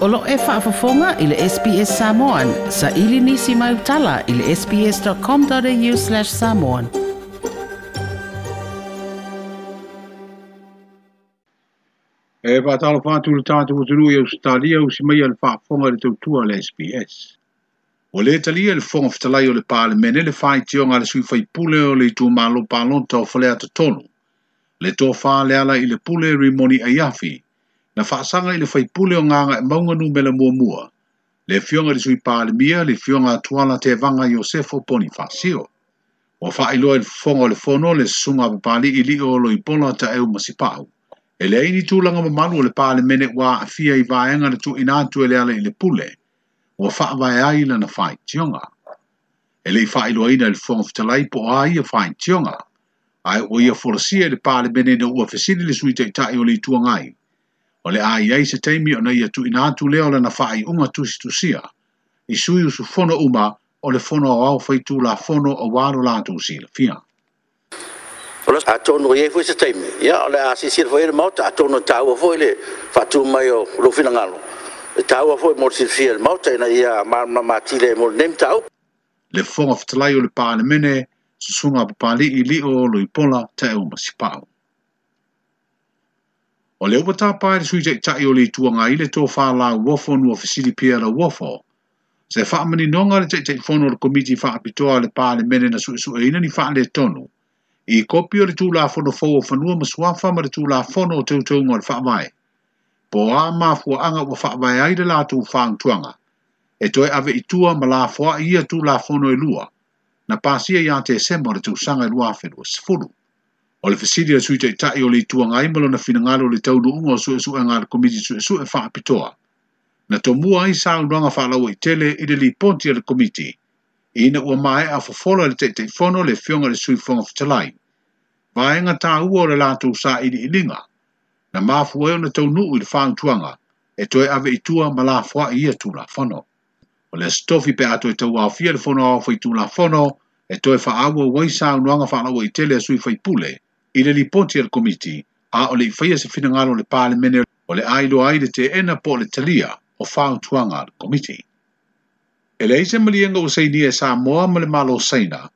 Olo e whaafafonga i le SPS Samoan. Sa ili nisi mai utala i le sps.com.au slash samoan. E whaatalo whaatu le tātu o tunu i Australia o si mai al whaafonga le tautua le SPS. O le talia le whonga whitalai o le mene le whai tionga le sui whai pule o le tū mālo pālonta o whalea tatonu. Le tō whā le ala i le pule rimoni ayafi. Le rimoni ayafi na faasaga ili le faipule o gaga e mauganu me le muamua le fioga i le fionga le fioga atuala tevaga iosefo poni faasio ua faailoa i le fofoga o le fono le susuga a papali'i li'i o loipola taʻeu ma sipa'u e leai ni tulaga mamalu o le palemene ua a'afia i vaega le tuuina atu e le ala i le pule ua fa'avae ai lana faitioga e leʻi fa'ailoaina i le fofoga fetalai po o a ia faitioga ae ua ia folosia i le palemene na ua fesili le sui te taʻitaʻi o le ituaga ai Ole a ai ai se teimi o nei atu ina atu leo le na whaai unga tu si tusia, i sui usu fono uma o le fono o au whaitu la fono o waro la atu si le fia. O le atono i efu se teimi, ia ole a si sir fwere mauta atono tau a fwere fatu mai o lofina ngalo. E le tau a fwere mor si fwere mauta ina ia marma mati le mor nem tau. Le fono fitalai o le pāne mene, susunga pāli i li o lui pola te o masipao o le upa tāpā e sui te tai o le tuanga i le tō whālā wafo nua fisiri pia la wafo. Se whaamani nonga le tei tei whono le komiti whaapitoa le pā le mene na sui sui e ina ni wha le tonu. I kopi o le tū la whono fō o whanua ma suafa ma le tū la whono o teo teo ngā le whaamai. Po a māfua anga wa whaamai ai le lātu whaang tuanga. E toi ave i tua ma la whoa i tū la whono e lua. Na pāsia i a te sema le tū sanga i lua whenua sifuru. O le fesidi a sui tei tai o le tua ngai malo na fina ngalo le tau nu unga o sui sui komiti sui sui e wha Na tō mua ai sā un ranga fa lau i tele i le li ponti a komiti. I ina ua mai a fofolo le tei tei fono le fionga le sui fonga fitalai. Vaenga ta ua o le lātou sā i li ilinga. Na māfu eo na tau nu i le whāng tuanga e toi ave i tua ma la fwa i atu la fono. Ole stofi pe ato e tau a le fono fo fwa i tu la fono e toi wha awa wai sā unuanga wha lau i tele a sui fai pule i le lipoti al komiti a o le i faia se finagalo o le palemene o le ailoai le teena po o le talia o fautuaga al komiti e le ise maliega ua sainia e samoa ma le malo saina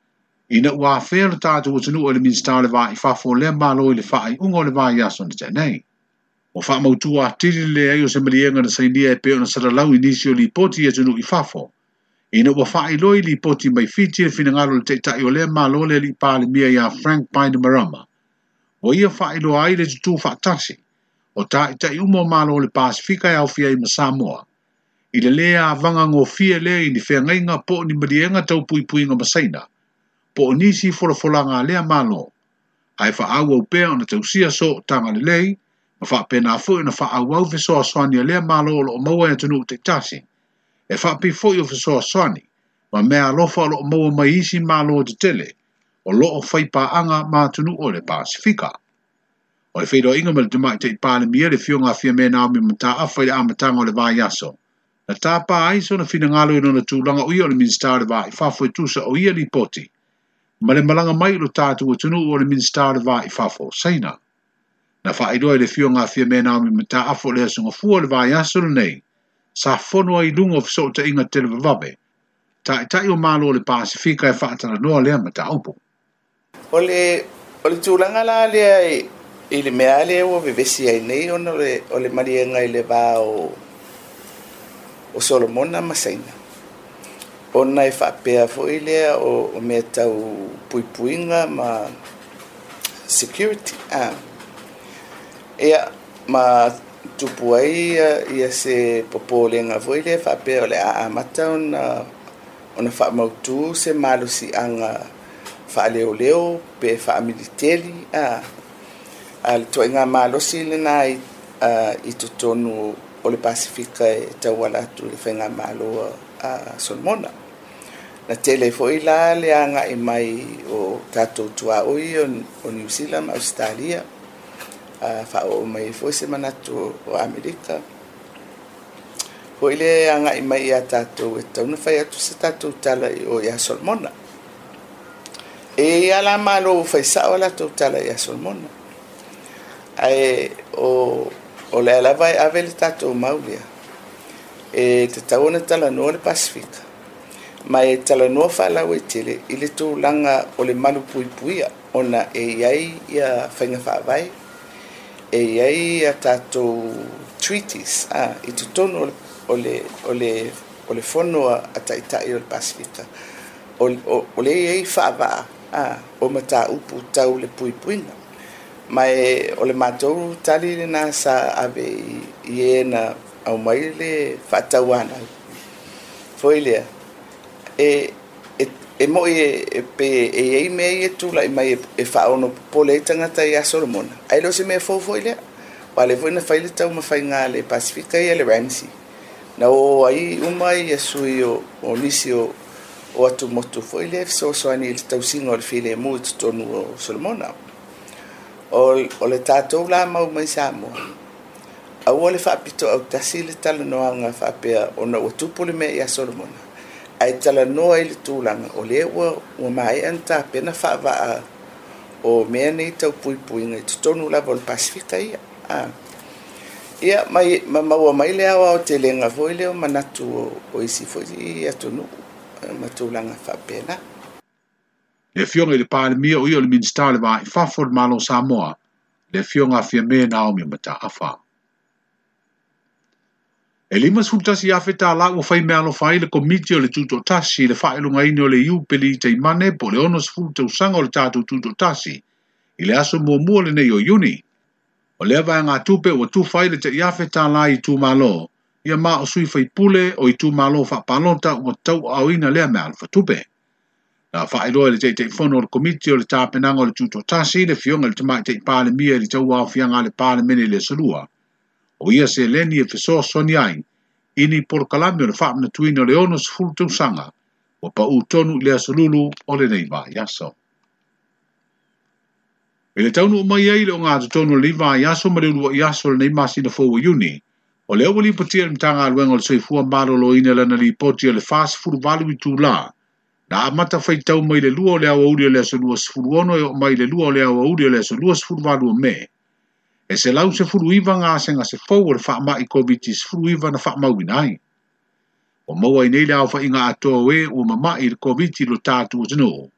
ina ua afea lo tatou atunuu o le minista o le vaifafo lea malo i le faaiʻuga o le vaiaso na teanei ua faamautua atili leai o se maliega na sainia e pe ona salalau i nisi o lipoti i atunuu i fafo ina ua faailoa i lipoti mai fiti le finagalo le taʻitaʻi o lea malo le alii palemia iā frank pine marama o ia whaelo ai le tutu whaatasi o ta i tai umo malo le Pasifika e au fia i Masamoa. I le lea vanga ngō fia lea i ni fia ngainga po ni marienga tau pui pui ngā masaina, po o nisi fora lea malo. Ai wha au au pēr ana tau sia so o tanga le lei, ma wha pēr nā fu ina e wha au au fiso a soani a lea malo o loo maua e tunu te tasi. E wha pi fu i o fiso a soani, ma mea alofa o loo maua mai isi malo o te tele, o loo anga ma tunu o le Pasifika. O le whedo inga mele tumai te i pāle mia le fionga fia me nā mi mta awhai le amatanga o le vāi aso. Na tāpā ai so na whina ngālo i nona tūlanga ui o le minister le vāi fafo i tūsa o ia li poti. Ma le malanga mai lo tātu tunu o le minister le vāi fafo saina. Na whaidoa i le fionga fia me nā mi mta awho le asunga fua le vāi aso le nei. Sa whonua i lungo fso te inga te Ta vavabe. Tai tai o mālo le Pasifika e whaatana noa le mata upo. o le o le tulaga la lea i, le mea lea ua vevesi ai nei ona le, o le maliega i le vā o, o solomona ma saina ona e faapea foʻi lea o, o mea tau puipuiga ma security ah. ia ma tupu ai ia, se popolega foʻi lea faapea o le aamata ona ona faamautū se malosiʻaga faaleoleo pe faamiliteli a a le toʻaiga malosi lenā i, totonu o le pasifika e tauala atu i le faiga malo a solomona na tele foʻi la le agaʻi mai o tatou tuaoi o, o new zealand ma australia uh, faaoo mai foʻi se manatu o amerika foʻi le agaʻi mai iā tatou e tauna fai atu se tatou tala o iā solomona e ia la malo faisaʻo latou tala ia solomona ae o o le alava e ave le tatou mau lea e tatau ona talanoa o le pasifika ma e talanoa faalau e tele i le tulaga o le malu puipuia ona e iai ia faiga faavae e iai ia tatou treaties i totonu o le, o le, o le fono a taʻitaʻi o le pasifika o, o, o le a o mataupu tau le puipuina mai o le matou tali lenā sa ave i ē e na aumai le faatauana ai foi lea e e, e moʻi e, e pe e ai mea e tulaʻi e mai e fa popole ai tagata tai a solomona ai lo se mea fou foi lea vale le foi na fai le taumafaiga le pacifica ia le ramsi na o ai uma e sui o, o nisi o o atu motu foi le fesoasoani i le tausiga o le filemu i totonu o solomona o le tatou la mau mai sa moa aua le faapitoau tasi le talanoaga faapea ona ua tupu le mea iā solomona ae talanoa i le tulaga o lea ua ua maeʻa na tapena faavaa o mea nei taupuipuiga i totonu lava o le pasifika ia ia mai mamaua mai le aoao telega foi lea o manatu o isi foi i atunuu ma tu langa le fiong le pa le mio io le minister le vai fa for malo samoa le fiong a fi me na o mi mata afa e lima sul tasi a feta la o fai mea alo fai le komiti o le tuto tasi le fai lunga ini o le iu pili te imane po le ono sul te usanga o le tatu tuto tasi i le aso mua mua le ne yo yuni o le vai ngā tupe o tu fai le te i a feta la i tu malo ia ma o sui fai pule o i tū malo wha palonta o tau au ina lea me alfa tupe. Na wha i loa le te tei fono le komiti o le tāpenanga o le tūto tasi le fionga le tamai tei pāle mia le tau au fianga le pāle mene le salua. O ia se leni e fiso soni ai, ini por kalami o le wha mna tuina le ono se fulu tau sanga, o pa u tonu le asalulu o le neiva yaso. E le taunu umai eile o ngā tu tonu le neiva yaso ma le o yaso le neimasi na fowa yuni, o le awali ipatia le mitaga aluega o le soifua maloloina lana lipoti o le fasefulu valu i tulā na amata faitau mai le lua o le auauli o le asolua sefulu ono e oo mai le lua o le auauli o le asolua sefulu valu o me e se lau sefulu iva gasega se fou o le faamaʻi koviti sefulu iva na faamauina ai ua maua i nei le aofaʻiga atoa ē e, ua mamaʻi i le koviti lo tatou atunu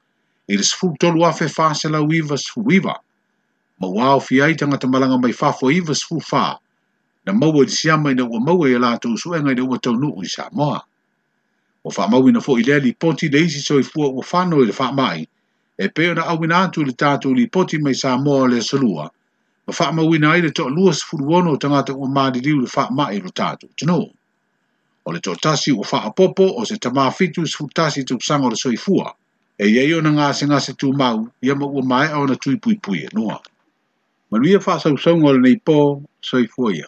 i le sefulu tolu afe fa se lau iva sefulu iva ma ua aofi ai tagata malaga mai fafoiva sefulu fa na maua di siama ina ua maua ia lātou suenga ina ua taunuu i Samoa. O wha maui na fōi lea li poti le isi soi fua ua whanoi le wha mai, e peo na awina atu le tātou li poti mai Samoa le salua, ma wha maui na aile toa lua si furuono tangata ua maadi liu le wha mai lo tātou, tino. O le toa tasi ua wha apopo o se tamaa fitu si futasi tuk sanga le soi fua, e ia iyo na ngāse ngāse tū mau, ia ma ua mai au na tui pui pui e noa. Manuia wha sausau ngol nei pō, soi fua ia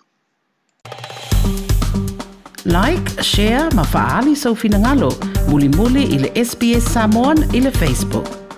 like, share, ma faali sa so ufinangalo, muli muli ili SBS Samoan ili Facebook.